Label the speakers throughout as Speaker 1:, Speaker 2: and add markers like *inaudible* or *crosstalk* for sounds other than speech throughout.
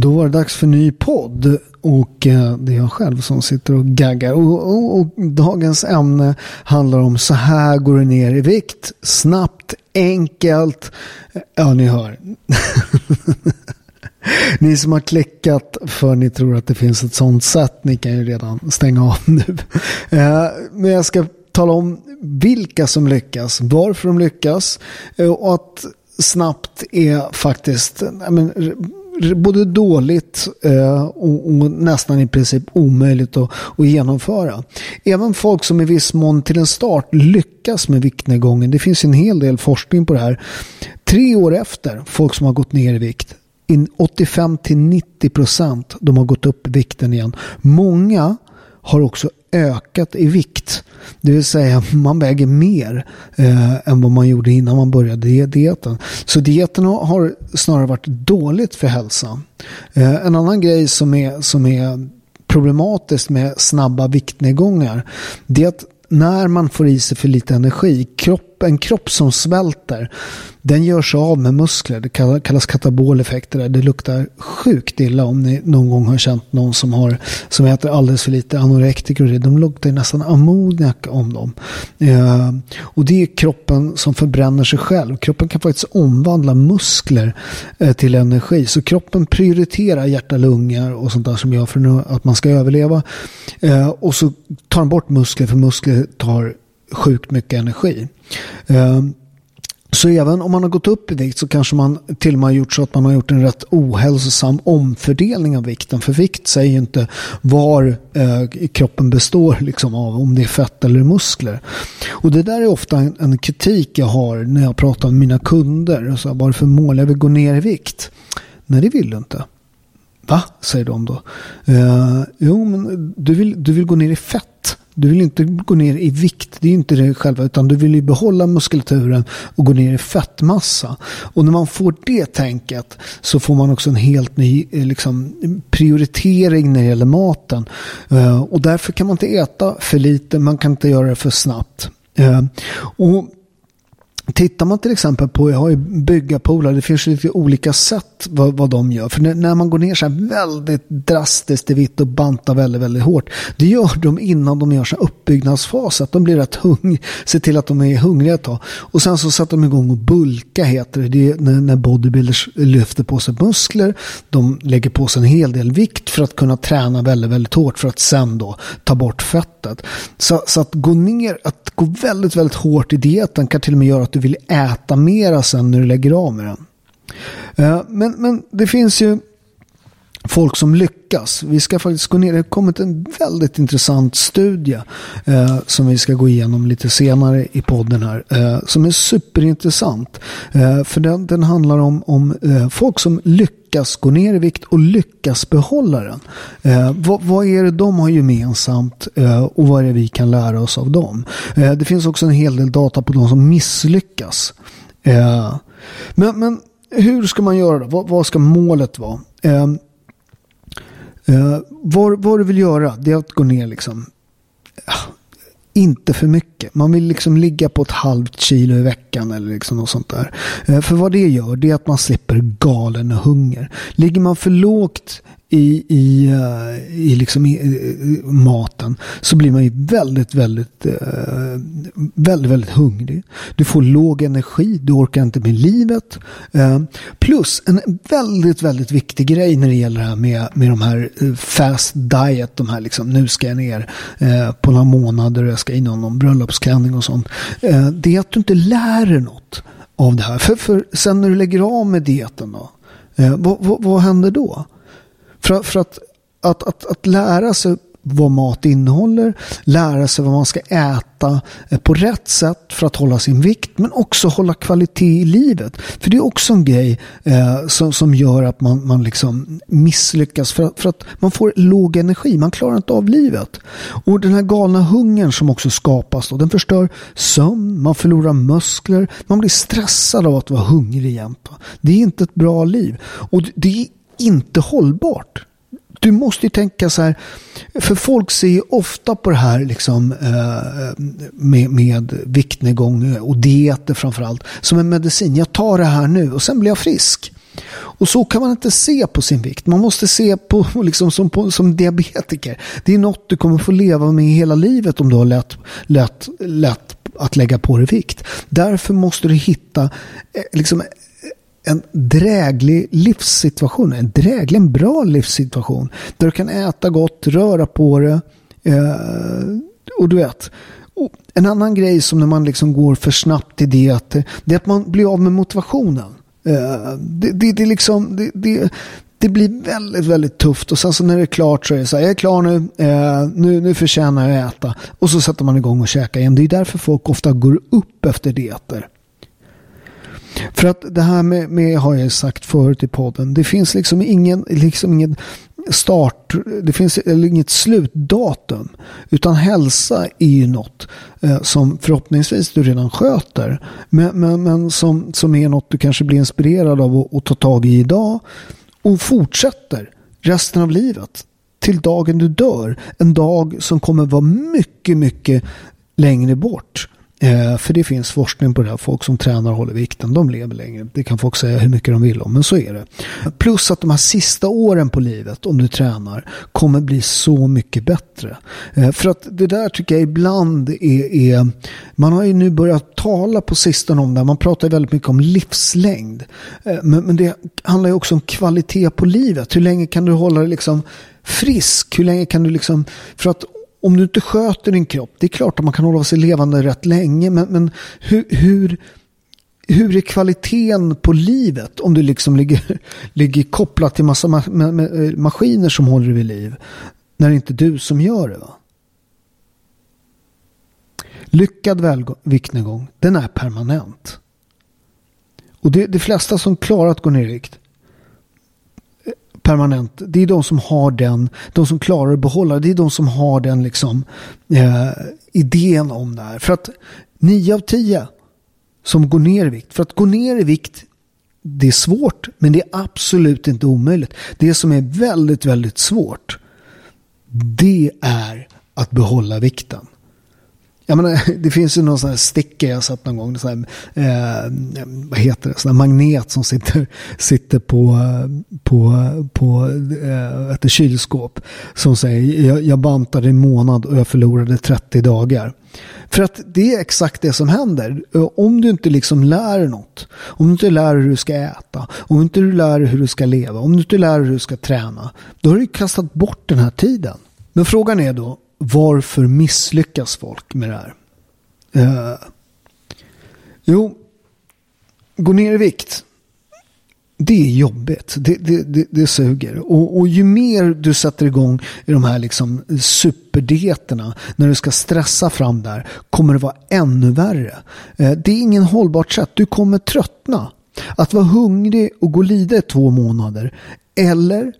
Speaker 1: Då var det dags för ny podd och eh, det är jag själv som sitter och gaggar. Och, och, och, dagens ämne handlar om så här går du ner i vikt. Snabbt, enkelt. Ja, ni hör. *laughs* ni som har klickat för ni tror att det finns ett sånt sätt, ni kan ju redan stänga av nu. *laughs* Eh, men jag ska tala om vilka som lyckas, varför de lyckas eh, och att snabbt är faktiskt men, både dåligt eh, och, och, nästan i princip omöjligt att, att, genomföra. Även folk som i viss mån till en start lyckas med viktnedgången. Det finns en hel del forskning på det här. Tre år efter folk som har gått ner i vikt 85-90% de har gått upp i vikten igen. Många har också ökat i vikt. Det vill säga man väger mer eh, än vad man gjorde innan man började dieten. Så dieten har snarare varit dåligt för hälsan. Eh, en annan grej som är, som är problematiskt med snabba viktnedgångar det är att när man får i sig för lite energi, kropp, en kropp som svälter, den gör sig av med muskler. Det kallas kataboleffekter. Det luktar sjukt illa om ni någon gång har känt någon som, har, som äter alldeles för lite anorektiker. De luktar nästan ammoniak om dem. Eh, och det är kroppen som förbränner sig själv. Kroppen kan faktiskt omvandla muskler eh, till energi. Så kroppen prioriterar hjärta, lungor och sånt där som gör för att man ska överleva. Eh, och så tar den bort muskler för muskler tar sjukt mycket energi. Ehm, så även om man har gått upp i vikt så kanske man till och med har gjort så att man har gjort en rätt ohälsosam omfördelning av vikten. För vikt säger ju inte var eh, kroppen består liksom av, om det är fett eller muskler. Och det där är ofta en, en kritik jag har när jag pratar med mina kunder. Så vad är mål? Jag vill gå ner i vikt. Nej, det vill du inte. Va? säger de då. Eh, jo, men du vill, du vill gå ner i fett. Du vill inte gå ner i vikt, det är inte det själva, utan du vill ju behålla muskulaturen och gå ner i fettmassa. Och när man får det tänket så får man också en helt ny eh, liksom, prioritering när det gäller maten. Eh, och därför kan man inte äta för lite, man kan inte göra det för snabbt. Eh, och Tittar man till exempel på, jag har ju byggarpolare, det finns lite olika sätt vad, vad de gör. För när, när, man går ner så här väldigt drastiskt i vitt och bantar väldigt, väldigt hårt. Det gör de innan de gör så här uppbyggnadsfas. Att de blir rätt hungriga, ser till att de är hungriga ett tag. Och sen så sätter de igång och bulka heter det. Det är när, när bodybuilders lyfter på sig muskler. De lägger på sig en hel del vikt för att kunna träna väldigt, väldigt hårt för att sen då ta bort fettet. Så, så att gå ner, att gå väldigt, väldigt hårt i dieten kan till och med göra att du vill äta mera sen när du lägger av med den. Eh, men, men det finns ju folk som lyckas. Vi ska faktiskt gå ner. Det har kommit en väldigt intressant studie eh, som vi ska gå igenom lite senare i podden här. Eh, som är superintressant. Eh, för den, den handlar om, om eh, folk som lyckas gå ner i vikt och lyckas behålla den. Eh, vad, vad, är det de har gemensamt eh, och vad är det vi kan lära oss av dem? Eh, det finns också en hel del data på de som misslyckas. Eh, men, men hur ska man göra då? Vad, vad ska målet vara? Eh, eh, vad, vad du vill göra det är att gå ner liksom inte för mycket. Man vill liksom ligga på ett halvt kilo i veckan eller liksom något sånt där. Eh, för vad det gör det är att man slipper galen hunger. Ligger man för lågt i, i, eh, i, liksom i, i, maten så blir man ju väldigt, väldigt, eh, väldigt, väldigt hungrig. Du får låg energi, du orkar inte med livet. Eh, plus en väldigt, väldigt viktig grej när det gäller det här med, med de här eh, fast diet, de här liksom nu ska jag ner eh, på några månader och jag ska in någon bröllopsklänning och sånt. det är att du inte lär dig något av det här. För, för sen när du lägger av med dieten då, vad, vad, vad händer då? För, för att, att, att, att lära sig vad mat innehåller, lära sig vad man ska äta eh, på rätt sätt för att hålla sin vikt men också hålla kvalitet i livet. För det är också en grej eh, som, som gör att man, man liksom misslyckas för, för att man får låg energi, man klarar inte av livet. Och den här galna hungern som också skapas då, den förstör sömn, man förlorar muskler, man blir stressad av att vara hungrig jämt. Det är inte ett bra liv. Och det är inte hållbart. Du måste ju tänka så här, för folk ser ju ofta på det här liksom, eh, med, med viktnedgång och dieter framförallt som en medicin. Jag tar det här nu och sen blir jag frisk. Och så kan man inte se på sin vikt. Man måste se på, *laughs* liksom som, på, som diabetiker. Det är något du kommer få leva med hela livet om du har lätt, lätt, lätt att lägga på dig vikt. Därför måste du hitta eh, liksom, en dräglig livssituation, en dräglig, en bra livssituation. Där du kan äta gott, röra på det. Eh, och du vet, en annan grej som när man liksom går för snabbt i det, det är att man blir av med motivationen. Eh, det, det, det, liksom, det, det, det blir väldigt, väldigt tufft och sen så när det är klart så är det så här, jag är klar nu, eh, nu, nu förtjänar jag att äta. Och så sätter man igång och käkar igen. Det är därför folk ofta går upp efter dieter. För att det här med, med har jag sagt förut i podden. Det finns liksom ingen, liksom ingen start, det finns inget slutdatum. Utan hälsa är ju något eh, som förhoppningsvis du redan sköter. Men, men, men som, som är något du kanske blir inspirerad av att, att ta tag i idag. Och fortsätter resten av livet. Till dagen du dör. En dag som kommer vara mycket, mycket längre bort. Eh, för det finns forskning på det här. Folk som tränar och håller vikten, de lever längre. Det kan folk säga hur mycket de vill om, men så är det. Plus att de här sista åren på livet, om du tränar, kommer bli så mycket bättre. Eh, för att det där tycker jag ibland är, är man har ju nu börjat tala på sistone om det. Man pratar väldigt mycket om livslängd. Eh, men, men det handlar ju också om kvalitet på livet. Hur länge kan du hålla dig liksom frisk? Hur länge kan du liksom... För att om du inte sköter din kropp, det är klart att man kan hålla sig levande rätt länge, men, men hur, hur, hur är kvaliteten på livet om du liksom ligger, *laughs* ligger kopplad till massa ma ma ma maskiner som håller dig vid liv, när det inte är du som gör det? Va? Lyckad viktnedgång, den är permanent. Och det, de flesta som klarar att gå ner i vikt, permanent. Det är de som har den, de som klarar att behålla det är de som har den liksom eh, idén om det här. För att nio av tio som går ner i vikt, för att gå ner i vikt det är svårt, men det är absolut inte omöjligt. Det som är väldigt, väldigt svårt, det är att behålla vikten. Jag menar, *laughs* det finns ju någon sån här sticker jag sett någon gång. Sån här, eh, vad heter det? Sån här magnet som sitter, *laughs* sitter på, på, på eh, ett kylskåp. Som säger jag, jag bantade en månad och jag förlorade 30 dagar. För att det är exakt det som händer. Eh, om du inte liksom lär något. Om du inte lär hur du ska äta. Om du inte lär hur du ska leva. Om du inte lär hur du ska träna. Då har du kastat bort den här tiden. Men frågan är då varför misslyckas folk med det här? Eh, jo, gå ner i vikt. Det är jobbigt. Det, det, det, det suger. Och, och, ju mer du sätter igång i de här liksom superdieterna, när du ska stressa fram där, kommer det vara ännu värre. Eh, det är ingen hållbart sätt. Du kommer tröttna. Att vara hungrig och gå lida i två månader. Eller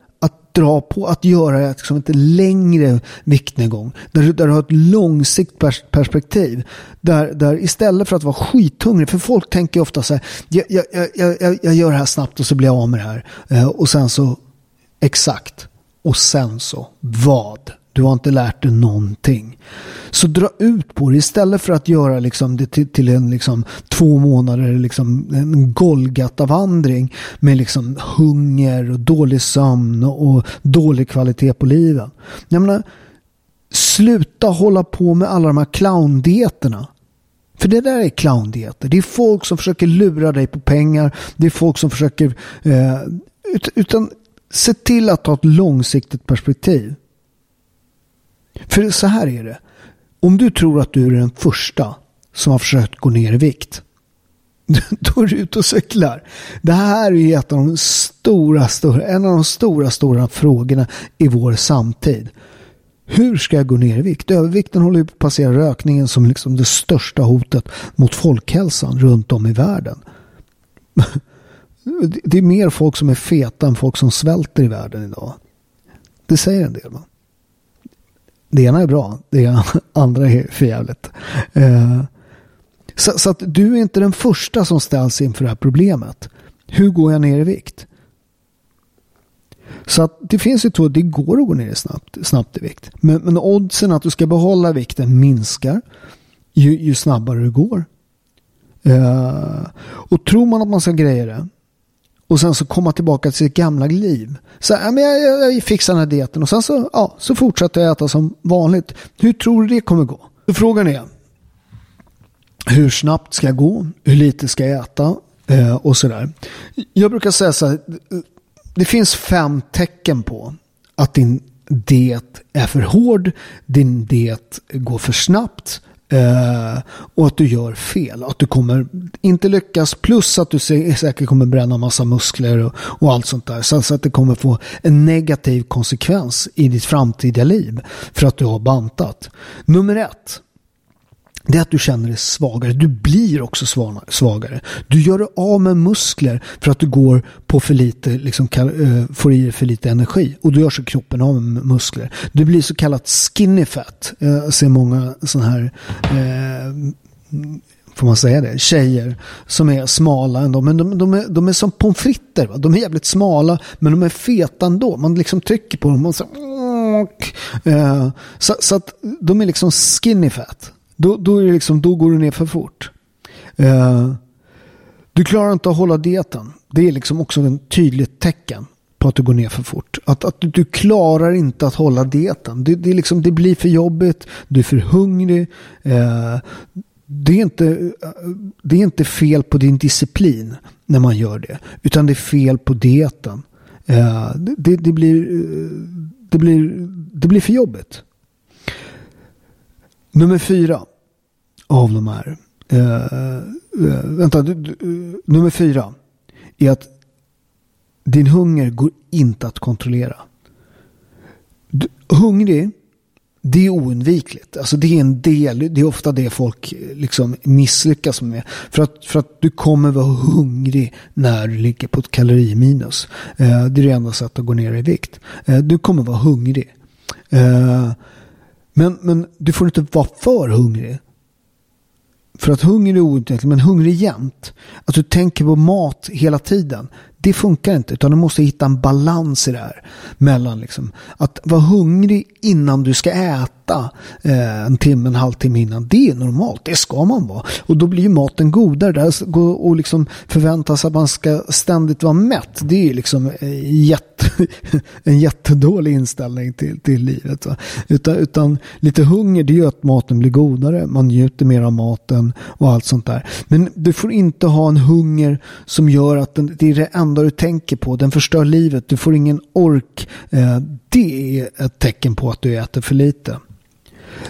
Speaker 1: dra på, att göra liksom ett längre viktnedgång. Där, där du har ett långsiktigt perspektiv. Där, där istället för att vara skithungrig, för folk tänker ofta så här, jag, jag, jag, jag, gör det här snabbt och så blir jag av med det här. Eh, och sen så, exakt, och sen så, vad? Du har inte lärt dig någonting. Så dra ut på det istället för att göra liksom det till, till en liksom två månader liksom en Golgata-vandring med liksom hunger och dålig sömn och dålig kvalitet på livet. Jag menar, sluta hålla på med alla de här clowndieterna. För det där är clowndieter. Det är folk som försöker lura dig på pengar. Det är folk som försöker... Eh, utan se till att ha ett långsiktigt perspektiv. För så här är det. Om du tror att du är den första som har försökt gå ner i vikt. *laughs* Då är du ute och cyklar. Det här är ett av de stora, stora, en av de stora, stora frågorna i vår samtid. Hur ska jag gå ner i vikt? Övervikten håller ju på att passera rökningen som liksom det största hotet mot folkhälsan runt om i världen. *laughs* Det är mer folk som är feta än folk som svälter i världen idag. Det säger en del. Man det ena är bra, det *laughs* andra är förjävligt. Eh, så, så, att du är inte den första som ställs inför det här problemet. Hur går jag ner i vikt? Så att det finns ju två, det går att gå ner snabbt, snabbt i vikt. Men, men oddsen att du ska behålla vikten minskar ju, ju snabbare det går. Eh, och tror man att man ska greja det och sen så komma tillbaka till sitt gamla liv. Så ja, men jag, jag, jag fixar den här dieten och sen så, ja, så fortsätter jag äta som vanligt. Hur tror du det kommer gå? Så frågan är hur snabbt ska jag gå? Hur lite ska jag äta? Eh, och sådär. Jag brukar säga så här. Det finns fem tecken på att din diet är för hård, din diet går för snabbt Eh, och att du gör fel. Att du kommer inte lyckas plus att du säkert kommer bränna massa muskler och, och allt sånt där. Så, så, att det kommer få en negativ konsekvens i ditt framtida liv för att du har bantat. Nummer ett det är att du känner dig svagare. Du blir också svagare. Du gör dig av med muskler för att du går på för lite, liksom, eh, får i dig för lite energi. Och då gör sig kroppen av med muskler. Du blir så kallat skinny fat. Jag ser många sådana här eh, får man säga det, tjejer som är smala ändå. Men de, de, är, de är som pommes frites. Va? De är jävligt smala men de är feta ändå. Man liksom trycker på dem och så, eh, så, så att de är liksom skinny fat. Då, då, är det liksom, då går du ner för fort. Eh, du klarar inte att hålla dieten. Det är liksom också ett tydligt tecken på att du går ner för fort. Att, att du, klarar inte att hålla dieten. Det, det, liksom, det blir för jobbigt, du är för hungrig. Eh, det, är inte, det är inte fel på din disciplin när man gör det. Utan det är fel på dieten. Eh, det, det, blir, eh, det, blir, det blir för jobbigt. Nummer fyra av de här. Uh, uh, vänta, du, du, uh, nummer fyra är att din hunger går inte att kontrollera. Du, hungrig, det är oundvikligt. Alltså det är en del, det är ofta det folk liksom misslyckas med. För att, för att du kommer vara hungrig när du ligger på ett kaloriminus. det är det enda sättet att gå ner i vikt. du kommer vara hungrig. men, men du får inte vara för hungrig. För att hunger är oundvikligt, men hungrig jämt. Att du tänker på mat hela tiden. Det funkar inte, utan du måste hitta en balans i det här. Mellan liksom, att vara hungrig innan du ska äta eh, en timme, en halvtimme innan. Det är normalt, det ska man vara. Och då blir ju maten godare. Där. Och liksom förväntas att man ska ständigt vara mätt. Det är liksom eh, jätte, *laughs* en jättedålig inställning till, till livet. Va? Utan, utan lite hunger, det gör att maten blir godare. Man njuter mer av maten och allt sånt där. Men du får inte ha en hunger som gör att den, det är det enda du tänker på. Den förstör livet. Du får ingen ork. Eh, det är ett tecken på att du äter för lite.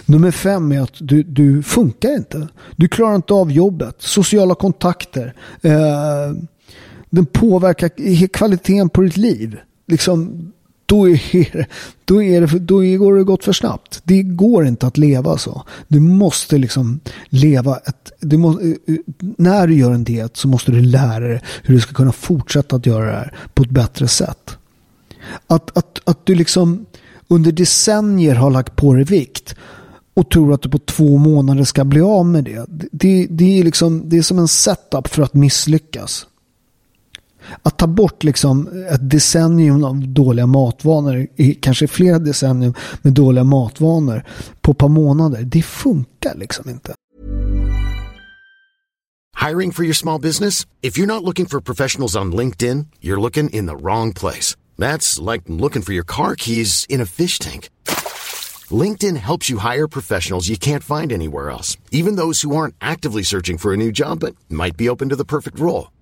Speaker 1: Nummer fem är att du, du funkar inte. Du klarar inte av jobbet. Sociala kontakter. Eh, den påverkar kvaliteten på ditt liv. Liksom, då, är, då, är det, då går det gått för snabbt. Det går inte att leva så. Du måste liksom leva ett... Du må, när du gör en diet så måste du lära dig hur du ska kunna fortsätta att göra det här på ett bättre sätt. Att, att, att du liksom under decennier har lagt på dig vikt och tror att du på två månader ska bli av med det. Det, det, är, liksom, det är som en setup för att misslyckas. Att ta bort liksom ett decennium av dåliga matvanor, kanske flera decennium med dåliga matvanor på ett par månader, det funkar liksom inte.
Speaker 2: Hiring for your small business? If you're not looking for professionals on LinkedIn, you're looking in the wrong place. That's like looking for your car keys in a fish tank. LinkedIn helps you hire professionals you can't find anywhere else, even those who aren't actively searching for a new job but might be open to the perfect role.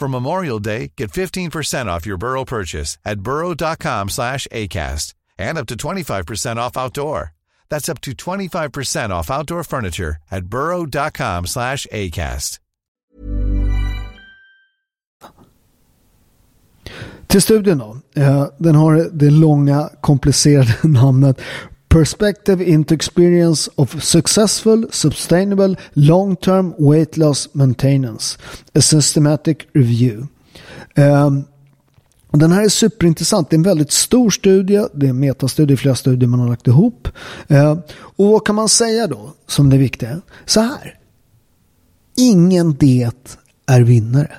Speaker 3: For Memorial Day, get 15% off your Burrow purchase at burrow.com slash ACAST and up to 25% off outdoor. That's up to 25% off outdoor furniture at burrow.com slash ACAST.
Speaker 1: Till studien då. Eh, den har det långa komplicerade *laughs* namnet Perspective into Experience of Successful, Sustainable, Long-Term Weight Loss Maintenance. A Systematic Review. Um, den här är superintressant. Det är en väldigt stor studie. Det är en metastudie, flera studier man har lagt ihop. Uh, och vad kan man säga då som det viktiga? Så här. Ingen diet är vinnare.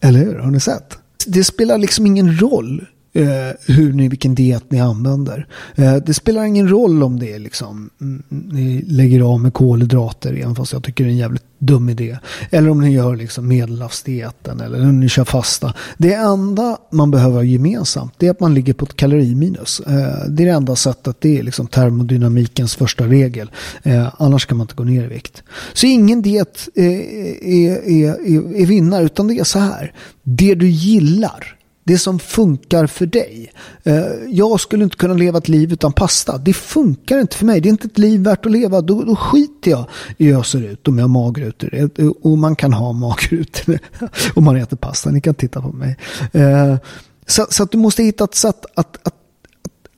Speaker 1: Eller hur? Har ni sett? Det spelar liksom ingen roll eh, hur ni, vilken diet ni använder. Eh, det spelar ingen roll om det är liksom, mm, ni lägger av med kolhydrater, även fast jag tycker det är en jävligt dum idé. Eller om ni gör liksom medelhavsdieten eller om ni kör fasta. Det enda man behöver gemensamt det är att man ligger på ett kaloriminus. Eh, det är det enda sättet, det är liksom termodynamikens första regel. Eh, annars kan man inte gå ner i vikt. Så ingen diet eh, är, är, är, är vinnare utan det är så här. Det du gillar det som funkar för dig. Eh, jag skulle inte kunna leva ett liv utan pasta. Det funkar inte för mig. Det är inte ett liv värt att leva. Då, då skiter jag i hur jag ser ut om jag har magrutor. Eh, eh, och man kan ha *laughs* magrutor om man äter pasta. Ni kan titta på mig. Så, så att du måste hitta ett sätt att, att, att,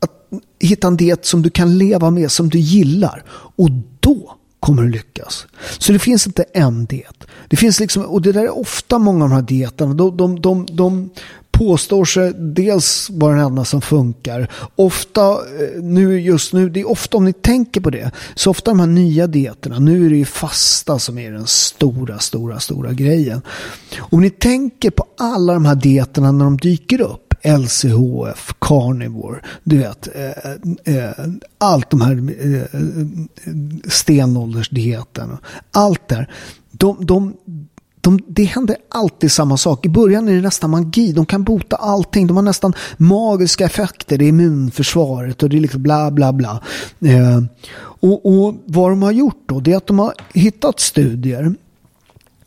Speaker 1: att hitta en diet som du kan leva med, som du gillar. Och då kommer du lyckas. Så det finns inte en diet. Det finns liksom, och det där är ofta många av de här dieterna. De, de, de, de påstår sig dels vara den enda som funkar. Ofta, eh, nu just nu, det är ofta om ni tänker på det, så ofta de här nya dieterna, nu är det ju fasta som är den stora, stora, stora grejen. Om ni tänker på alla de här dieterna när de dyker upp, LCHF, Carnivore, du vet, eh, eh, eh, allt de här eh, eh stenåldersdieten, allt där. De, de, de, det händer alltid samma sak. I början är det nästan magi. De kan bota allting. De har nästan magiska effekter. Det är immunförsvaret och det är liksom bla bla bla. Eh, och, och vad de har gjort då, det är att de har hittat studier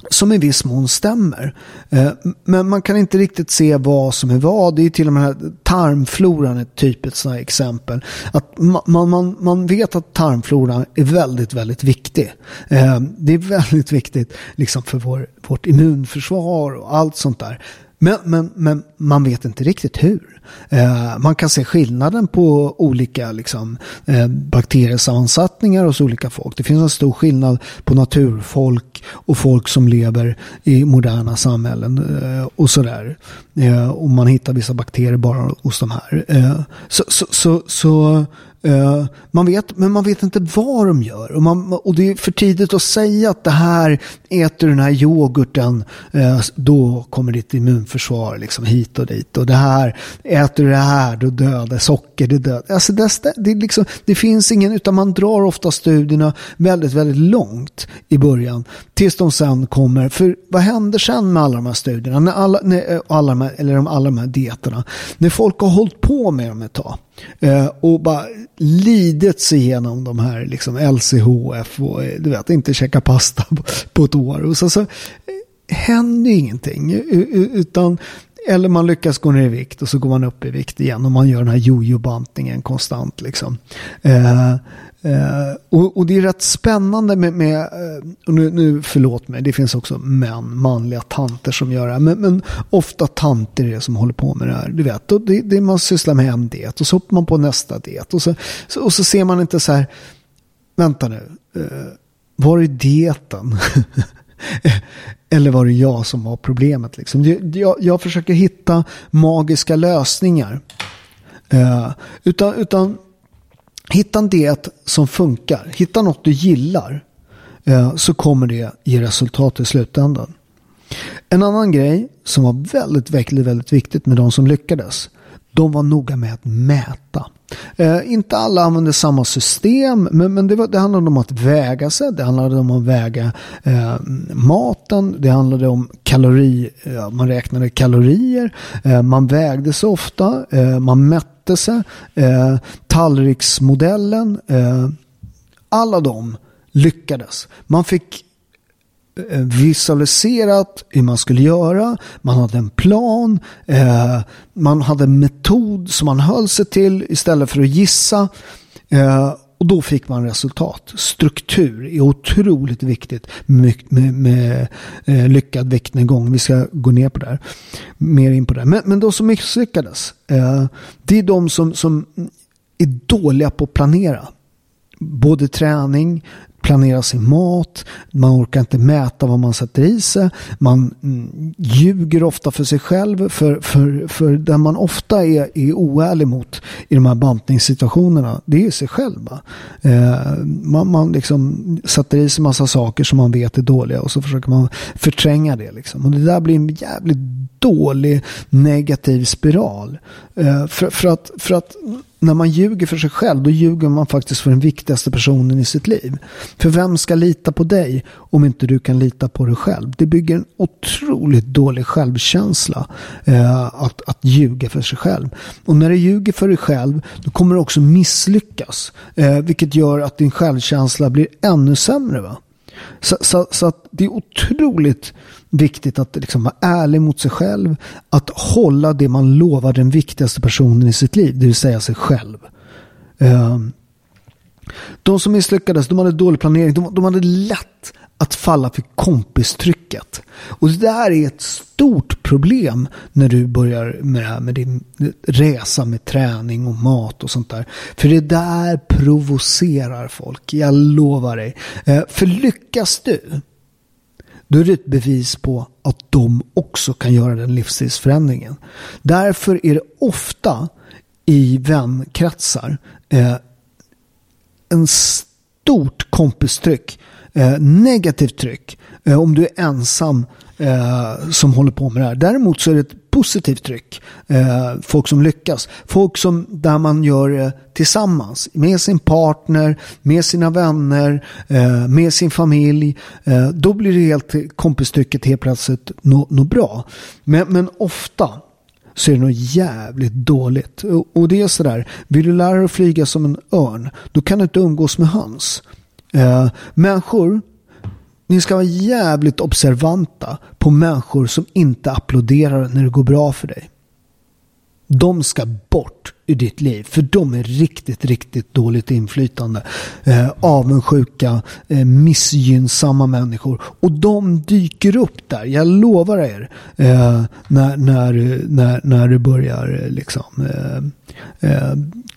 Speaker 1: som i viss mån stämmer. Eh, men man kan inte riktigt se vad som är vad. Det är till och med tarmfloran ett typiskt exempel. Att man, man, man vet att tarmfloran är väldigt, väldigt viktig. Eh, det är väldigt viktigt liksom för vår, vårt immunförsvar och allt sånt där. Men, men, men man vet inte riktigt hur. Eh, man kan se skillnaden på olika liksom, eh, bakteriesammansättningar hos olika folk. Det finns en stor skillnad på naturfolk och folk som lever i moderna samhällen eh, och sådär. Eh, och man hittar vissa bakterier bara hos de här. Eh, så, så, så, så Uh, man vet, men man vet inte vad de gör. Och, man, och det är för tidigt att säga att det här, äter den här yoghurten, uh, då kommer ditt immunförsvar liksom hit och dit. Och det här, äter du det här, då dödar socker, det dödar. Alltså det, det, liksom, det finns ingen, utan man drar ofta studierna väldigt, väldigt långt i början. Tills de sen kommer, för vad händer sen med alla de här studierna? När alla, när, eh, alla de här, eller de, alla de här dieterna. När folk har hållit på med dem ett tag. Eh, och bara lidit sig igenom de här liksom LCHF och eh, du vet inte käka pasta på, på ett år. Och så, så eh, händer ingenting. Utan eller man lyckas gå ner i vikt och så går man upp i vikt igen och man gör den här jojo-bantningen konstant. Liksom. Eh, eh, och, och, det är rätt spännande med, med eh, och nu, nu förlåt mig, det finns också män, manliga tanter som gör det här. Men, men ofta tanter är det som håller på med det här. Du vet, och det, det man sysslar med en diet och så hoppar man på nästa diet. Och så, så, och så ser man inte så här, vänta nu, eh, var är dieten? *laughs* Eller var det jag som var problemet? Liksom? Jag, jag försöker hitta magiska lösningar. Eh, utan, utan hitta en diet som funkar. Hitta något du gillar. Eh, så kommer det ge resultat i slutändan. En annan grej som var väldigt, väldigt, väldigt viktigt med de som lyckades. De var noga med att mäta. Eh, inte alla använde samma system, men, men det, var, det handlade om att väga sig. Det handlade om att väga eh, maten. Det handlade om kalori. Eh, man räknade kalorier. Eh, man vägde sig ofta. Eh, man mätte sig. Eh, tallriksmodellen. Eh, alla de lyckades. Man fick Eh, visualiserat hur man skulle göra. Man hade en plan. Eh, man hade en metod som man höll sig till istället för att gissa. Eh, och då fick man resultat. Struktur är otroligt viktigt med, med, med eh, lyckad viktnedgång. Vi ska gå ner på det här. Mer in på det. Men, men de som misslyckades. Eh, det är de som, som är dåliga på att planera både träning, planera sin mat, man orkar inte mäta vad man sätter i sig, man mm, ljuger ofta för sig själv, för, för, för den man ofta är, är oärlig mot i de här bantningssituationerna, det är sig själv. Eh, man, man liksom sätter i sig massa saker som man vet är dåliga och så försöker man förtränga det. Liksom. Och det där blir en jävligt dålig negativ spiral. Eh, för, för, att, för att när man ljuger för sig själv, då ljuger man faktiskt för den viktigaste personen i sitt liv. För vem ska lita på dig om inte du kan lita på dig själv? Det bygger en otroligt dålig självkänsla eh, att, att ljuga för sig själv. Och när du ljuger för dig själv, då kommer du också misslyckas. Eh, vilket gör att din självkänsla blir ännu sämre. Va? Så, så, så att det är otroligt viktigt att liksom vara ärlig mot sig själv. Att hålla det man lovar den viktigaste personen i sitt liv, det vill säga sig själv. Ehm, de som misslyckades, de hade dålig planering. De, de hade lätt att falla för kompistrycket. Och det där är ett stort problem när du börjar med det här med din resa med träning och mat och sånt där. För det där provocerar folk, jag lovar dig. Ehm, för lyckas du, då är det ett bevis på att de också kan göra den livsstilsförändringen. Därför är det ofta i vänkretsar eh, en stort kompistryck, eh, negativt tryck, eh, om du är ensam eh, som håller på med det här. Däremot så är det ett positivt tryck. Eh, folk som lyckas. Folk som där man gör det tillsammans. Med sin partner, med sina vänner, eh, med sin familj. Eh, då blir det helt kompistrycket helt plötsligt något no bra. Men, men ofta så är det något jävligt dåligt. Och, och det är sådär, vill du lära dig att flyga som en örn, då kan du inte umgås med höns. Eh, människor ni ska vara jävligt observanta på människor som inte applåderar när det går bra för dig. De ska bort ur ditt liv. För de är riktigt, riktigt dåligt inflytande. Eh, avundsjuka, eh, missgynnsamma människor. Och de dyker upp där, jag lovar er. Eh, när, när, när, när du börjar eh, liksom eh, eh,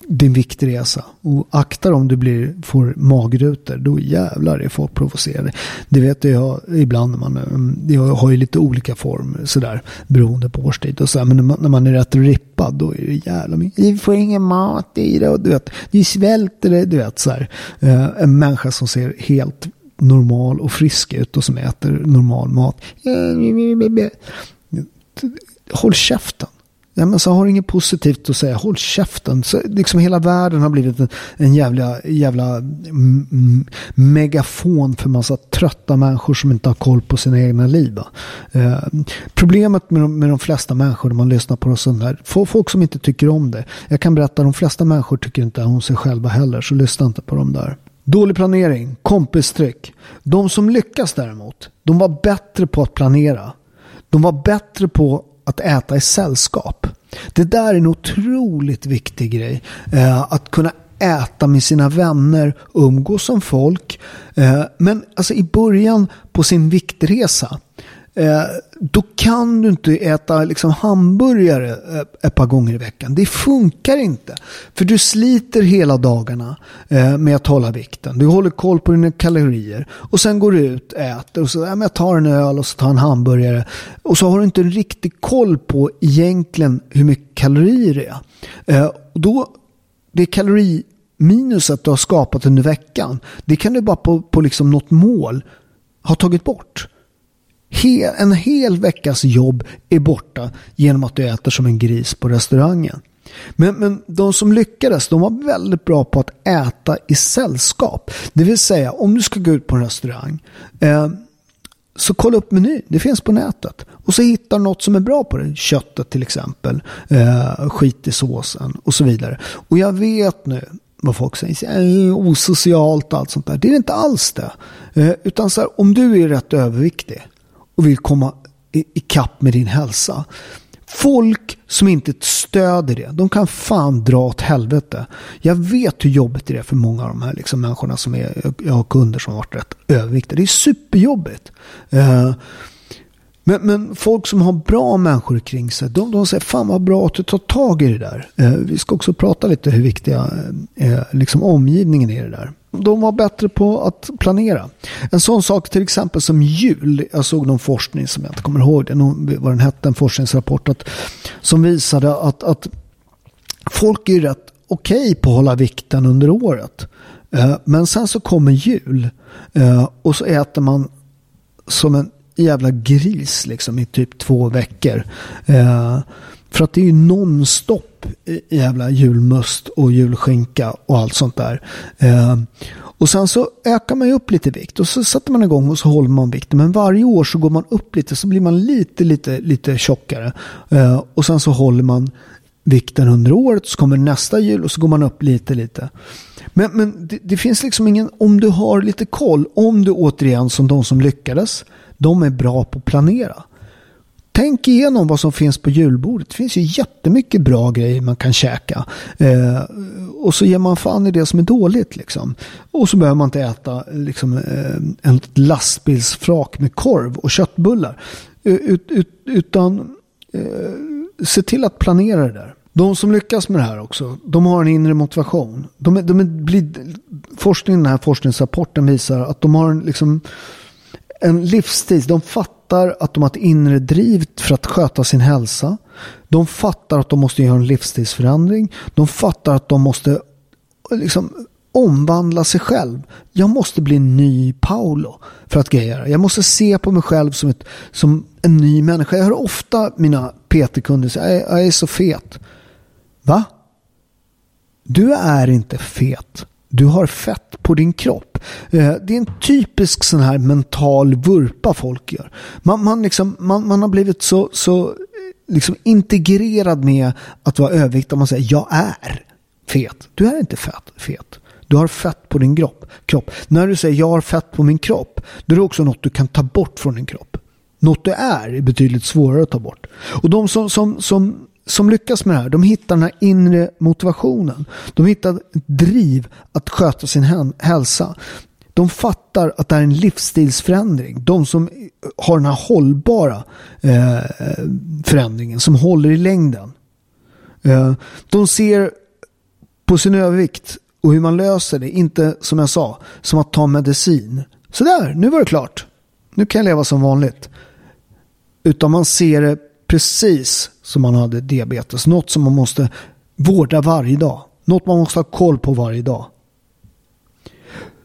Speaker 1: din viktresa. Och akta om du blir, får magrutor, då jävlar är folk provocerade. Det vet jag ibland när man, mm, jag har ju lite olika form sådär beroende på årstid och så. Men när man, när man är rätt rippad då är det jävla mycket. Du får ingen mat i det och du vet, ni svälter det, du vet så här. Eh, en människa som ser helt normal och frisk ut och som äter normal mat. Eh, håll käften. Ja, men så har inget positivt att säga. Håll käften. Så, liksom hela världen har blivit en, en jävla, jävla megafon för massa trötta människor som inte har koll på sina egna liv. Eh, problemet med de, med de flesta människor när man lyssnar på oss här, folk som inte tycker om det. Jag kan berätta att de flesta människor tycker inte om sig själva heller, så lyssna inte på dem där. Dålig planering, kompistryck. De som lyckas däremot, de var bättre på att planera. De var bättre på att äta i sällskap. Det där är en otroligt viktig grej. Eh, att kunna äta med sina vänner, umgås som folk. Eh, men alltså i början på sin viktresa Eh, då kan du inte äta liksom hamburgare eh, ett par gånger i veckan. Det funkar inte. För du sliter hela dagarna eh, med att hålla vikten. Du håller koll på dina kalorier. Och sen går du ut, och äter och så ja, jag tar en öl och så tar en hamburgare. Och så har du inte en riktig koll på egentligen hur mycket kalorier det är. Eh, och då, det kaloriminuset du har skapat under veckan, det kan du bara på, på liksom något mål ha tagit bort en hel veckas jobb är borta genom att du äter som en gris på restaurangen. Men, men de som lyckades, de var väldigt bra på att äta i sällskap. Det vill säga, om du ska gå ut på en restaurang, eh, så kolla upp menyn. Det finns på nätet. Och så hittar du något som är bra på det. Köttet till exempel. Eh, skit i såsen och så vidare. Och jag vet nu vad folk säger. Eh, osocialt och allt sånt där. Det är inte alls det. Eh, utan så här, om du är rätt överviktig och vill komma ikapp med din hälsa. Folk som inte stöder det, de kan fan dra åt helvete. Jag vet hur jobbigt det är för många av de här liksom, människorna som är, jag har kunder som har varit rätt överviktiga. Det är superjobbigt. Uh, men, men, folk som har bra människor kring sig, de, de säger fan vad bra att du tar tag i det där. Eh, vi ska också prata lite hur viktiga eh, liksom omgivningen är i det där. De var bättre på att planera. En sån sak till exempel som jul. Jag såg någon forskning som jag inte kommer ihåg det, vad den hette, en forskningsrapport att, som visade att, att folk är rätt okej okay på att hålla vikten under året. Eh, men sen så kommer jul eh, och så äter man som en jävla gris liksom i typ två veckor. Eh, för att det är ju nonstop jävla julmust och julskinka och allt sånt där. Eh, och sen så ökar man ju upp lite vikt och så sätter man igång och så håller man vikten. Men varje år så går man upp lite så blir man lite, lite, lite tjockare. Eh, och sen så håller man vikten under året så kommer nästa jul och så går man upp lite, lite. Men, men det, det finns liksom ingen, om du har lite koll, om du återigen som de som lyckades, de är bra på att planera. Tänk igenom vad som finns på julbordet. Det finns ju jättemycket bra grejer man kan käka. Eh, och så ger man fan i det som är dåligt. Liksom. Och så behöver man inte äta liksom, eh, en lastbilsfrak med korv och köttbullar. Eh, ut, ut, utan eh, se till att planera det där. De som lyckas med det här också, de har en inre motivation. De, de blir, forskningen, den här forskningsrapporten visar att de har en, liksom, en livsstil. De fattar fattar att de har ett inre driv för att sköta sin hälsa. De fattar att de måste göra en livsstilsförändring. De fattar att de måste liksom omvandla sig själv. Jag måste bli en ny Paolo för att greja Jag måste se på mig själv som, ett, som en ny människa. Jag hör ofta mina PT-kunder säga jag är så fet. Va? Du är inte fet. Du har fett på din kropp. Eh, det är en typisk sån här mental vurpa folk gör. Man, man, liksom, man, man har blivit så, så eh, liksom integrerad med att vara överviktig. Man säger jag är fet. Du är inte fett, fet. Du har fett på din kropp. kropp. När du säger jag har fett på min kropp, då är det också något du kan ta bort från din kropp. Något du är är betydligt svårare att ta bort. Och de som, som, som som lyckas med det här, de hittar den här inre motivationen. De hittar driv att sköta sin hälsa. De fattar att det här är en livsstilsförändring. De som har den här hållbara eh, förändringen, som håller i längden. Eh, de ser på sin övervikt och hur man löser det, inte som jag sa, som att ta medicin. Sådär, nu var det klart. Nu kan jag leva som vanligt. Utan man ser det precis som man hade diabetes. Något som man måste vårda varje dag. Något man måste ha koll på varje dag.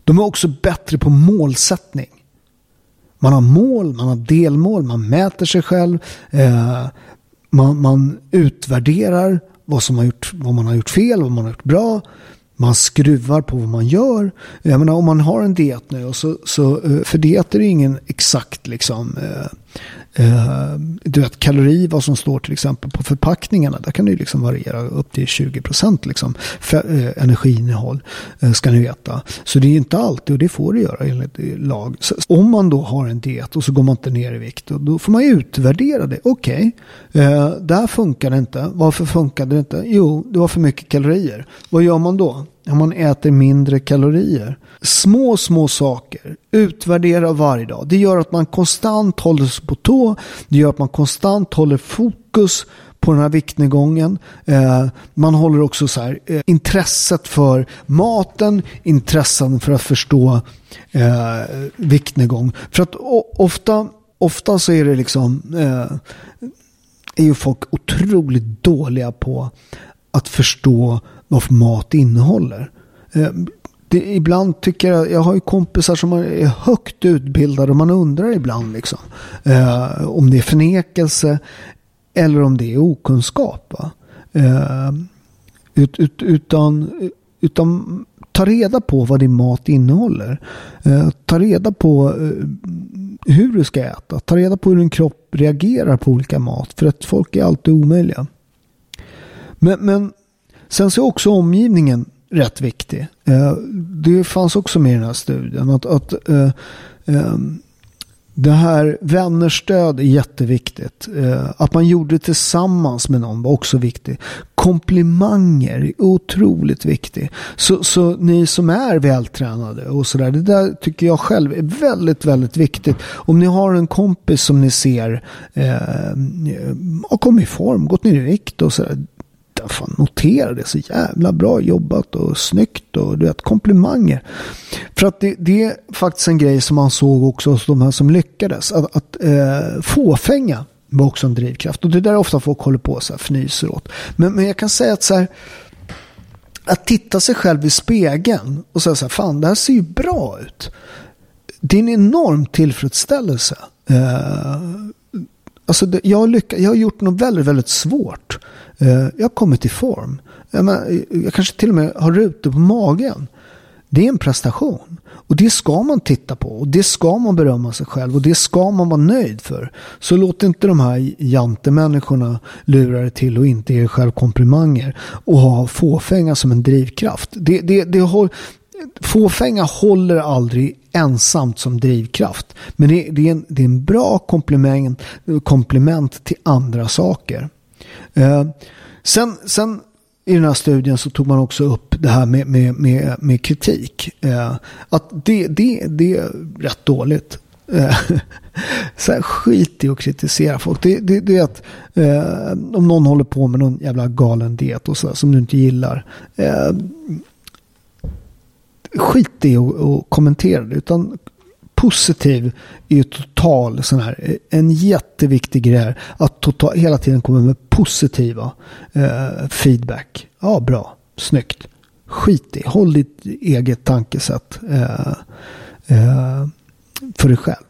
Speaker 1: De är också bättre på målsättning. Man har mål, man har delmål, man mäter sig själv. Eh, man, man, utvärderar vad, som har gjort, vad man har gjort fel, vad man har gjort bra. Man skruvar på vad man gör. Jag menar, om man har en diet nu, och så, så, eh, för diet är ingen exakt liksom, eh, Eh, du vet kalori, vad som står till exempel på förpackningarna. Där kan det liksom variera upp till 20 procent liksom, eh, energiinnehåll. Eh, ska ni veta. Så det är inte alltid och det får det göra enligt eh, lag. Så, om man då har en diet och så går man inte ner i vikt. Då får man utvärdera det. Okej, okay, eh, det funkar det inte. Varför funkade det inte? Jo, det var för mycket kalorier. Vad gör man då? Om man äter mindre kalorier. Små, små saker. Utvärdera varje dag. Det gör att man konstant håller sig på tå. Det gör att man konstant håller fokus på den här viktnedgången. Eh, man håller också så här, eh, intresset för maten, intressen för att förstå eh, viktnedgång. För att ofta, ofta så är det liksom eh, är ju folk otroligt dåliga på att förstå vad mat innehåller. Eh, det, ibland tycker jag, jag har ju kompisar som är högt utbildade och man undrar ibland liksom, eh, om det är förnekelse eller om det är okunskap. Eh, ut, ut, utan, utan ta reda på vad din mat innehåller. Eh, ta reda på eh, hur du ska äta. Ta reda på hur din kropp reagerar på olika mat. För att folk är alltid omöjliga. Men, men Sen så är också omgivningen rätt viktig. Eh, det fanns också med i den här studien. Att, att eh, eh, det här vännerstöd är jätteviktigt. Att man gjorde det tillsammans med någon var också viktigt. Komplimanger är otroligt viktigt. Så, så ni som är vältränade och sådär. Det där tycker jag själv är väldigt, väldigt viktigt. Om ni har en kompis som ni ser eh, har kommit i form, gått ner i vikt och sådär fan notera det, så jävla bra jobbat och snyggt och du vet komplimanger. För att det, det är faktiskt en grej som man såg också hos de här som lyckades. Att, att eh, fåfänga var också en drivkraft. Och det där är ofta folk håller på så här fnyser åt. Men, men jag kan säga att så här, att titta sig själv i spegeln och säga så här, fan det här ser ju bra ut. Det är en enorm tillfredsställelse. Eh, alltså det, jag, har jag har gjort något väldigt, väldigt svårt. Eh, jag har kommit i form. Jag, menar, jag kanske till och med har rutor på magen. Det är en prestation. Och det ska man titta på. Och det ska man berömma sig själv. Och det ska man vara nöjd för. Så låt inte de här jantemänniskorna lura dig till och inte ge själv komplimanger. Och ha fåfänga som en drivkraft. Det, det, det har, fåfänga håller aldrig ensamt som drivkraft. Men det, det, är, en, det är en bra komplement, komplement till andra saker. Eh, sen, sen i den här studien så tog man också upp det här med, med, med, med kritik. Eh, att det, det, det är rätt dåligt. Eh, *laughs* så här, skit i att kritisera folk. Det, det, det är att eh, om någon håller på med någon jävla galen diet och så, som du inte gillar. Eh, skit i att kommentera det. Utan positiv är ju total sån här, en jätteviktig grej. Att total, hela tiden komma med positiva eh, feedback. Ja, bra, snyggt. Skit i, håll ditt eget tankesätt eh, eh, för dig själv.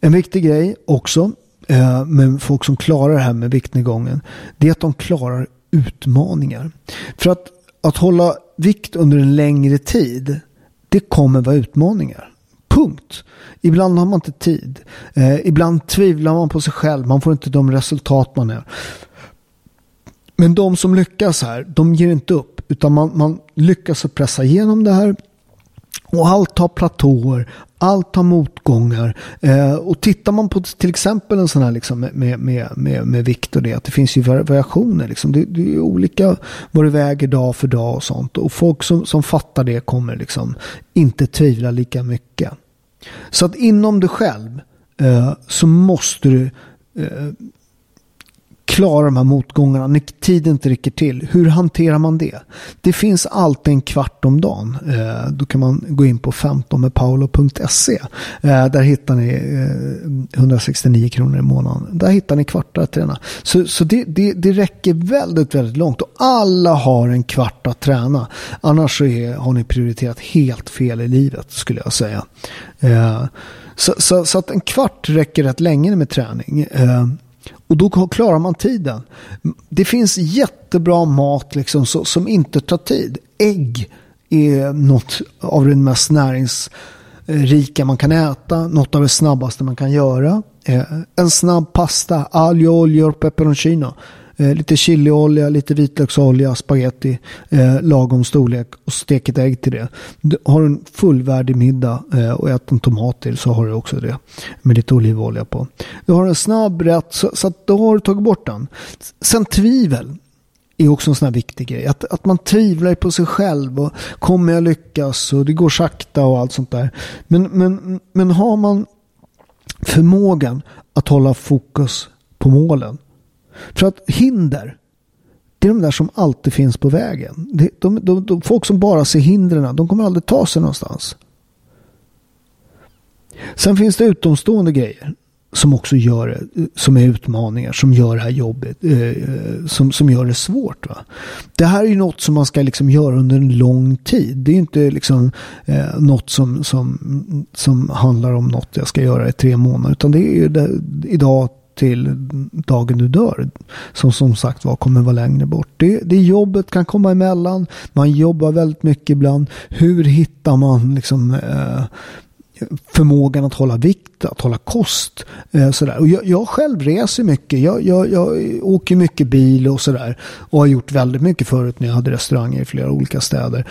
Speaker 1: En viktig grej också eh, med folk som klarar det här med viktnedgången. Det är att de klarar utmaningar. För att, att hålla vikt under en längre tid. Det kommer vara utmaningar. Punkt. Ibland har man inte tid. Eh, ibland tvivlar man på sig själv. Man får inte de resultat man är. Men de som lyckas här, de ger inte upp. Utan man, man lyckas att pressa igenom det här. Och allt har platåer, allt har motgångar. Eh, och tittar man på till exempel en sån här liksom med, med, med, med vikt och det, att det finns ju variationer. Liksom. Det, det är olika vad det väger dag för dag och sånt. Och folk som, som fattar det kommer liksom inte tvivla lika mycket. Så att inom dig själv eh, så måste du eh, klara de här motgångarna när tiden inte räcker till. Hur hanterar man det? Det finns alltid en kvart om dagen. Eh, då kan man gå in på 15medpaolo.se. Eh, där hittar ni eh, 169 kronor i månaden. Där hittar ni kvartar att träna. Så, så det, det, det räcker väldigt, väldigt långt. Och alla har en kvart att träna. Annars så är, har ni prioriterat helt fel i livet skulle jag säga. Eh, så, så, så, att en kvart räcker rätt länge med träning. Eh, och då klarar man tiden. Det finns jättebra mat liksom, så, som inte tar tid. Ägg är något av det mest näringsrika man kan äta. Något av det snabbaste man kan göra. Eh, en snabb pasta, aglio, olio och peperoncino. Eh, lite chiliolja, lite vitlöksolja, spaghetti, eh, lagom storlek och stek ett ägg till det. Du har en fullvärdig middag eh, och ät en tomat till så har du också det. Med lite olivolja på. Du har en snabb rätt så, så att då har du tagit bort den. Sen tvivel är också en sån här viktig grej. Att, att man tvivlar på sig själv och kommer jag lyckas och det går sakta och allt sånt där. Men, men, men har man förmågan att hålla fokus på målen för att hinder, det är de där som alltid finns på vägen. De, de, de, de folk som bara ser hindren, de kommer aldrig ta sig någonstans. Sen finns det utomstående grejer som också gör det, som är utmaningar, som gör det här jobbet, eh, eh, som, som gör det svårt. Va? Det här är ju något som man ska liksom göra under en lång tid. Det är inte liksom eh, något som, som, som handlar om något jag ska göra i tre månader, utan det är ju det, idag till dagen du dör. Som som sagt var kommer vara längre bort. Det, det jobbet kan komma emellan. Man jobbar väldigt mycket ibland. Hur hittar man liksom eh, förmågan att hålla vikt, att hålla kost. Eh, sådär. Och jag, jag själv reser mycket. Jag, jag, jag åker mycket bil och sådär. Och har gjort väldigt mycket förut när jag hade restauranger i flera olika städer.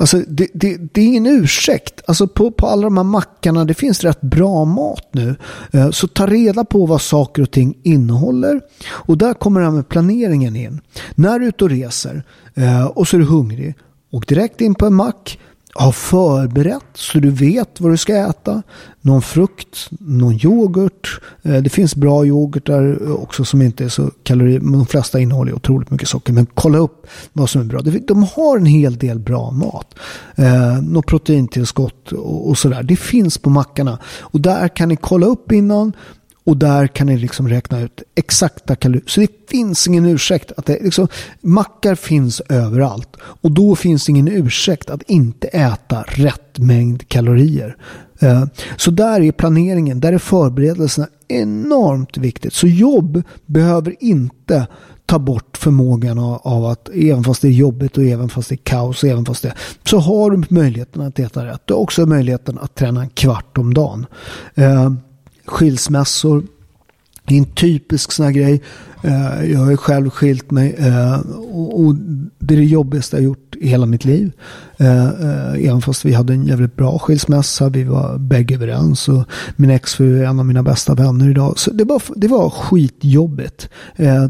Speaker 1: Alltså, det, det, det, är ingen ursäkt. Alltså på, på alla de här mackarna, det finns rätt bra mat nu. Eh, så ta reda på vad saker och ting innehåller. Och där kommer det här med planeringen in. När du är ute och reser eh, och så är du hungrig, åk direkt in på en mack har förberett så du vet vad du ska äta. Någon frukt, någon yoghurt. Eh, det finns bra yoghurtar eh, också som inte är så kalorier. De flesta innehåller otroligt mycket socker. Men kolla upp vad som är bra. De har en hel del bra mat. Eh, något proteintillskott och sådär. Det finns på mackarna. Och där kan ni kolla upp innan. Och där kan ni liksom räkna ut exakta kalorier. Så det finns ingen ursäkt. att det, liksom, Mackar finns överallt. Och då finns det ingen ursäkt att inte äta rätt mängd kalorier. Eh, så där är planeringen, där är förberedelserna enormt viktigt. Så jobb behöver inte ta bort förmågan av att även fast det är jobbigt och även fast det är kaos och även fast det så har du möjligheten att äta rätt. Du har också möjligheten att träna en kvart om dagen. Eh, Skilsmässor. Det är en typisk sån här grej. Eh, jag har ju själv skilt mig eh, och det är det jobbigaste jag gjort i hela mitt liv. Eh, även fast vi hade en jävligt bra skilsmässa. Vi var bägge överens och min exfru är en av mina bästa vänner idag. Så det var, det var skitjobbigt.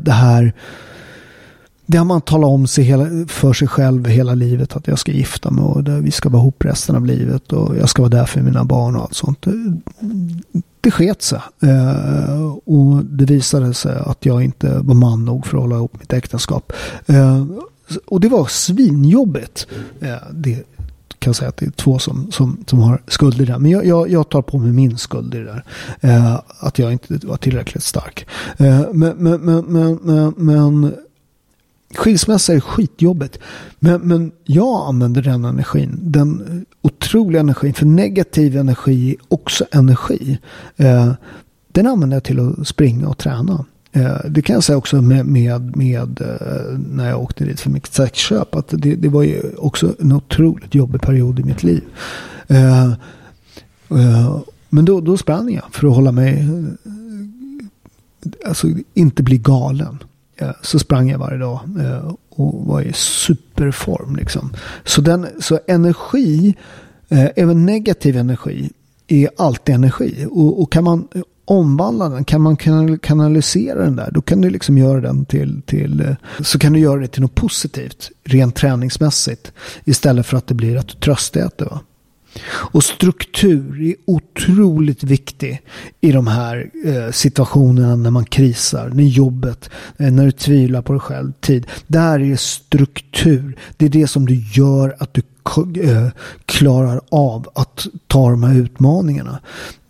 Speaker 1: Det här det har man talat om sig hela, för sig själv hela livet att jag ska gifta mig och det, vi ska vara ihop resten av livet och jag ska vara där för mina barn och allt sånt. Det, det sket sig. Eh, och det visade sig att jag inte var man nog för att hålla ihop mitt äktenskap. Eh, och det var svinjobbigt. Eh, det kan jag säga att det är två som, som, som har skuld i det där. Men jag, jag, jag tar på mig min skuld i det där. Eh, att jag inte var tillräckligt stark. Eh, men, men, men, men, men Skilsmässa är skitjobbigt. Men, men jag använder den energin. Den otroliga energin. För negativ energi är också energi. Eh, den använder jag till att springa och träna. Eh, det kan jag säga också med, med, med eh, när jag åkte dit för mitt sexköp. Att det, det var ju också en otroligt jobbig period i mitt liv. Eh, eh, men då, då sprang jag för att hålla mig, eh, alltså inte bli galen. Eh, så sprang jag varje dag eh, och var i superform. Liksom. Så, den, så energi, eh, även negativ energi, är alltid energi. Och, och, kan man omvandla den, kan man kanalisera den där, då kan du liksom göra den till, till så kan du göra det till något positivt, rent träningsmässigt, istället för att det blir att du tröstäter. Va? Och struktur är otroligt viktig i de här eh, situationerna när man krisar, när jobbet, eh, när du tvivlar på dig själv, tid. Där är struktur. Det är det som du gör att du eh, klarar av att ta de här utmaningarna.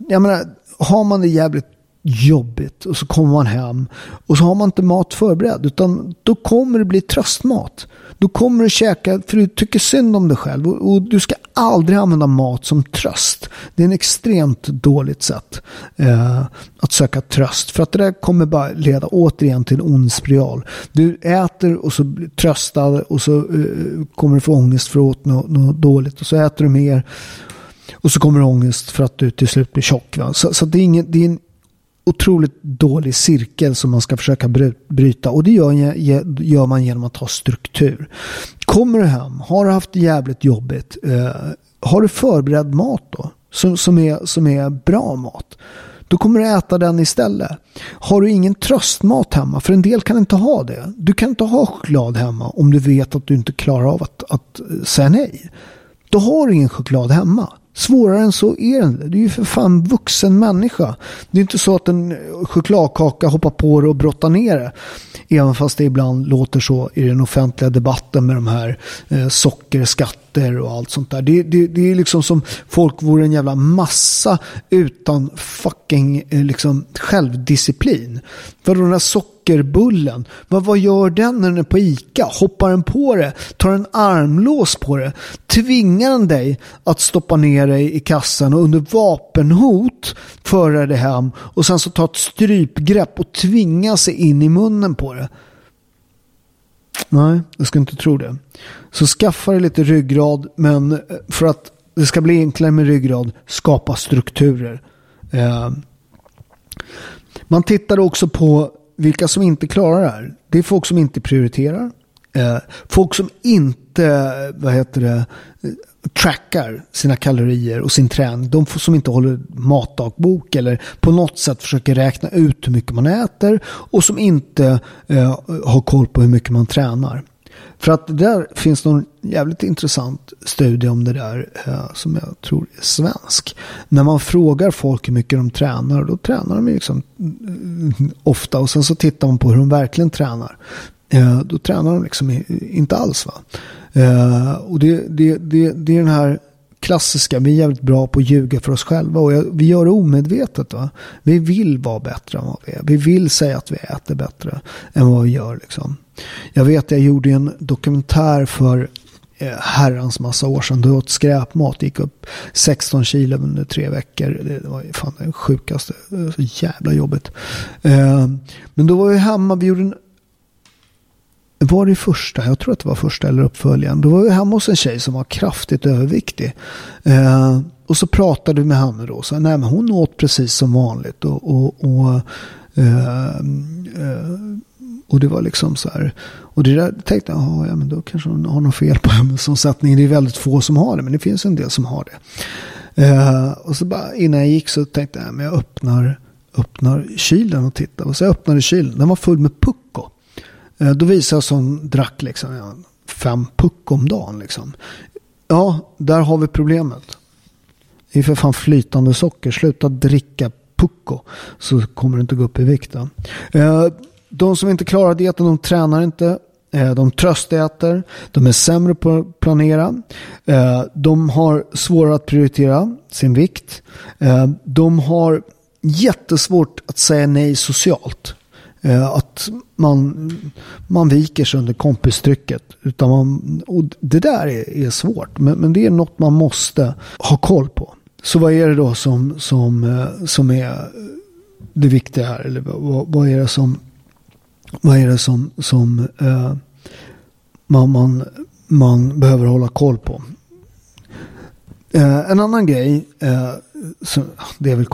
Speaker 1: Jag menar, har man det jävligt jobbigt och så kommer man hem och så har man inte mat förberedd utan då kommer det bli tröstmat. Då kommer du käka för du tycker synd om dig själv och, och du ska aldrig använda mat som tröst. Det är en extremt dåligt sätt eh, att söka tröst för att det där kommer bara leda återigen till en ond spiral. Du äter och så blir tröstad och så eh, kommer du få ångest för att åt något, något dåligt och så äter du mer och så kommer ångest för att du till slut blir tjock. Va? Så, så det, är ingen, det är en otroligt dålig cirkel som man ska försöka bryta. Och det gör, man genom att ha struktur. Kommer du hem, har du haft det jävligt jobbigt, eh, har du förberedd mat då? Som, som, är, som är bra mat. Då kommer du äta den istället. Har du ingen tröstmat hemma, för en del kan inte ha det. Du kan inte ha choklad hemma om du vet att du inte klarar av att, att eh, säga nej. Då har du ingen choklad hemma. Svårare än så är det inte. Du är ju för fan vuxen människa. Det är inte så att en chokladkaka hoppar på det och brottar ner det. Även fast det ibland låter så i den offentliga debatten med de här eh, sockerskatter och allt sånt där. Det, det, det är liksom som folk vore en jävla massa utan fucking eh, liksom självdisciplin. För de där socker sockerbullen. Vad, vad gör den när den är på ICA? Hoppar den på det? Tar en armlås på det? Tvingar den dig att stoppa ner dig i kassan och under vapenhot föra det hem och sen så ta ett strypgrepp och tvinga sig in i munnen på det? Nej, jag ska inte tro det. Så skaffa dig lite ryggrad, men eh, för att det ska bli enklare med ryggrad, skapa strukturer. Eh, man tittar också på vilka som inte klarar det här, det är folk som inte prioriterar. Eh, folk som inte, vad heter det, trackar sina kalorier och sin träning. De som inte håller matdagbok eller på något sätt försöker räkna ut hur mycket man äter och som inte eh, har koll på hur mycket man tränar. För att där finns någon jävligt intressant studie om det där eh, som jag tror är svensk. När man frågar folk hur mycket de tränar, då tränar de liksom mm, ofta och sen så tittar man på hur de verkligen tränar. Eh, då tränar de liksom inte alls. Va? Eh, och det, det, det, det är den här klassiska, vi är jävligt bra på att ljuga för oss själva och vi gör det omedvetet. Va? Vi vill vara bättre än vad vi är. Vi vill säga att vi äter bättre än vad vi gör. Liksom. Jag vet jag gjorde en dokumentär för eh, herrans massa år sedan. Då åt skräpmat. Gick upp 16 kilo under tre veckor. Det var fan det sjukaste. Så jävla jobbigt. Eh, men då var vi hemma. Vi gjorde en var det första, jag tror att det var första eller uppföljaren. Då var vi hemma hos en tjej som var kraftigt överviktig. Eh, och så pratade vi med henne då. Så, nej, men hon åt precis som vanligt. Och, och, och, eh, eh, och det var liksom så här. Och det där tänkte jag, ja men då kanske hon har något fel på ämnesomsättningen. Det är väldigt få som har det, men det finns en del som har det. Eh, och så bara innan jag gick så tänkte jag, men jag öppnar, öppnar kylen och tittar. Och så jag öppnade kylen, den var full med pucko. Eh, då visade jag som drack liksom, ja, fem puck om dagen. Liksom. Ja, där har vi problemet. Det är för fan flytande socker. Sluta dricka pucko så kommer du inte gå upp i vikt. Eh, de som inte klarar dieten, de tränar inte. Eh, de tröstäter, de är sämre på att planera, de har svårare att prioritera sin vikt, de har jättesvårt att säga nej socialt. Eh, att man, man viker sig under kompistrycket. Utan man, och det där är, är svårt. Men, men, det är något man måste ha koll på. Så vad är det då som, som, eh, som är det viktiga här? Eller vad, vad är det som, vad är det som, som eh, man, man, man behöver hålla koll på? Eh, en annan grej eh, så, det är väl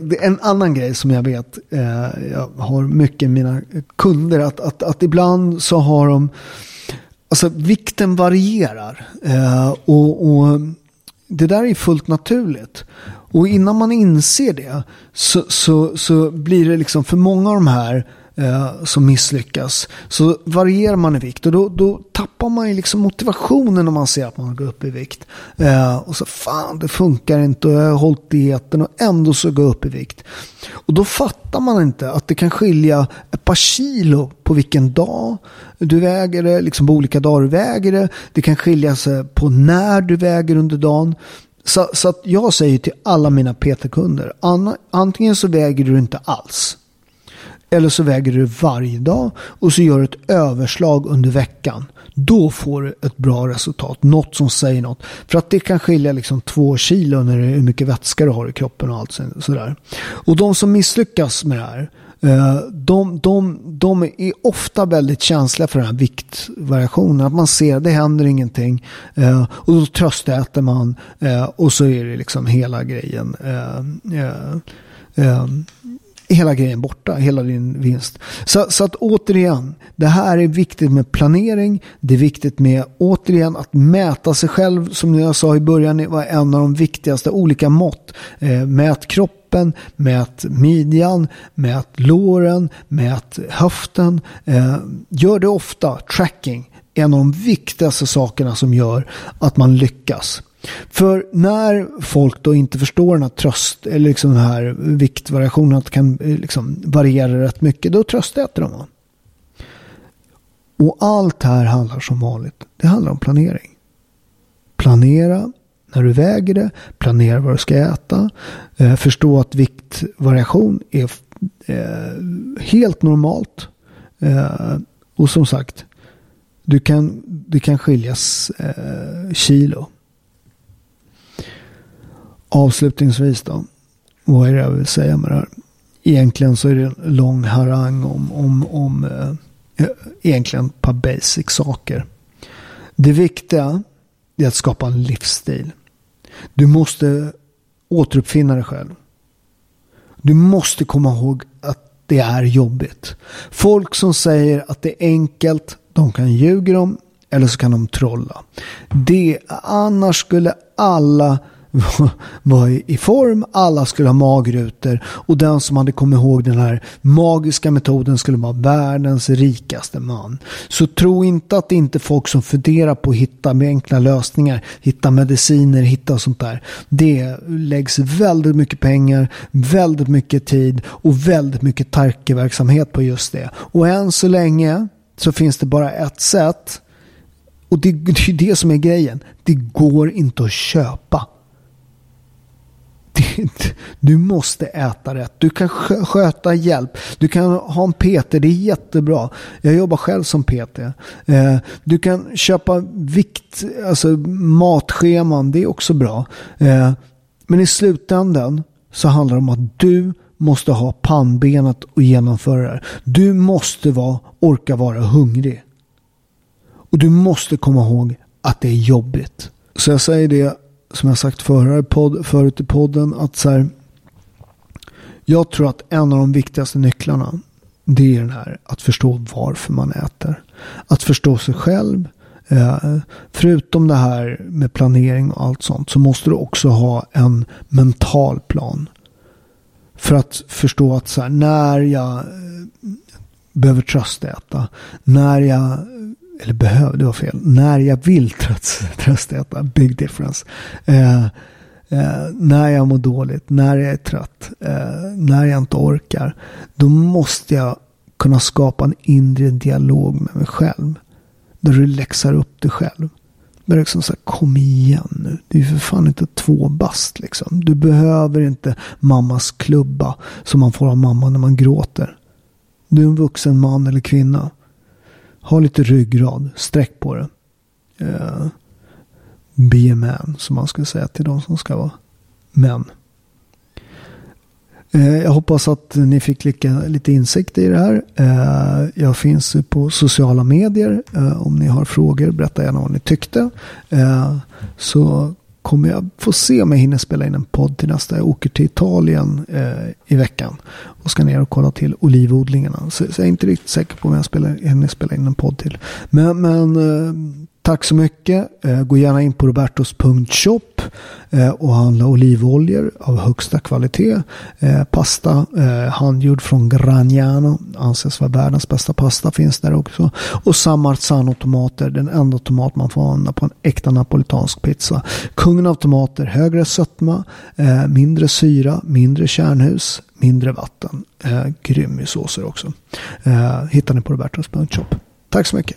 Speaker 1: det, är en annan grej som jag vet. Eh, jag har mycket mina kunder att, att, att ibland så har de Alltså vikten varierar. Eh, och, och, det där är fullt naturligt. Och innan man inser det så, så, så blir det liksom för många av de här eh, som misslyckas. Så varierar man i vikt och då, då tappar man ju liksom motivationen om man ser att man går upp i vikt. Eh, och så fan det funkar inte och jag har hållit dieten och ändå så går jag upp i vikt. Och då fattar man inte att det kan skilja ett par kilo på vilken dag du väger det, liksom på olika dagar du väger det. Det kan skilja sig på när du väger under dagen. Så, så att jag säger till alla mina PT-kunder, antingen så väger du inte alls. Eller så väger du varje dag och så gör du ett överslag under veckan. Då får du ett bra resultat. Något som säger något. För att det kan skilja liksom två kilo när det är hur mycket vätska du har i kroppen och allt sådär. Och de som misslyckas med det här. Eh, de, de, de är ofta väldigt känsliga för den här viktvariationen. Att man ser att det händer ingenting. Eh, och då tröstäter man. Eh, och så är det liksom hela grejen hela grejen borta, hela din vinst. Så, så, att återigen, det här är viktigt med planering. Det är viktigt med återigen att mäta sig själv, som jag sa i början, var en av de viktigaste olika mått. Eh, mät kroppen, mät midjan, mät låren, mät höften. Eh, gör det ofta, tracking. En av de viktigaste sakerna som gör att man lyckas. För när folk då inte förstår den här tröst, eller liksom den här viktvariationen, att det kan eh, liksom variera rätt mycket, då tröstäter de. Och allt här handlar som vanligt, det handlar om planering. Planera när du väger det, planera vad du ska äta, eh, förstå att viktvariation är eh, helt normalt. och som sagt, du kan, det kan skiljas kilo Avslutningsvis då. Vad är det jag vill säga med det här? Egentligen så är det en lång harang om, om, om eh, egentligen ett par basic saker. Det viktiga är att skapa en livsstil. Du måste återuppfinna dig själv. Du måste komma ihåg att det är jobbigt. Folk som säger att det är enkelt, de kan ljuga dem eller så kan de trolla. Det, annars skulle alla *laughs* var i form, alla skulle ha magrutor och den som hade kommit ihåg den här magiska metoden skulle vara världens rikaste man. Så tro inte att det inte är folk som funderar på att hitta med enkla lösningar, hitta mediciner, hitta sånt där. Det läggs väldigt mycket pengar, väldigt mycket tid och väldigt mycket tankeverksamhet på just det. Och än så länge så finns det bara ett sätt och det, *laughs* det är det som är grejen. Det går inte att köpa du måste äta rätt. Du kan sköta hjälp. Du kan ha en PT, det är jättebra. Jag jobbar själv som PT. Eh, du kan köpa vikt, alltså matscheman, det är också bra. Eh, men i slutändan så handlar det om att du måste ha pannbenet och genomföra det här. Du måste vara, orka vara hungrig. Och du måste komma ihåg att det är jobbigt. Så jag säger det som jag sagt förut, podd, förut i podden, att så här, jag tror att en av de viktigaste nycklarna, det är den här att förstå varför man äter. Att förstå sig själv. Eh, förutom det här med planering och allt sånt så måste du också ha en mental plan. För att förstå att så här, när jag eh, behöver tröstäta, när jag eller behöver, det var fel, när jag vill tröstäta, big difference. Eh, eh, när jag mår dåligt, när jag är trött, eh, när jag inte orkar, då måste jag kunna skapa en inre dialog med mig själv. Där du läxar upp dig själv. Där du liksom så här, kom igen nu. Det är ju för fan inte två bast liksom. Du behöver inte mammas klubba som man får av mamma när man gråter. Du är en vuxen man eller kvinna. Ha lite ryggrad. Sträck på det. Uh, be a man, som man ska säga till de som ska vara män. Eh, jag hoppas att ni fick lite insikt i det här. Eh, jag finns på sociala medier. om ni har frågor, berätta gärna vad ni tyckte. så kommer jag få se om jag hinner spela in en podd till nästa. Jag åker till Italien eh, i veckan och ska ner och kolla till olivodlingarna. Så, så jag är inte riktigt säker på om jag spelar, hinner spela in en podd till. Men, men eh, tack så mycket. Eh, gå gärna in på robertos.shop eh, och handla olivoljor av högsta kvalitet. Eh, pasta handgjord från Gragnano anses vara världens bästa pasta finns där också. Och Samarzano tomater, den enda tomat man får använda på en äkta napolitansk pizza. Kungen av tomater, högre sötma, mindre syra, mindre kärnhus, mindre vatten. grym i såser också. hittar ni på robertos.shop. Tack så mycket.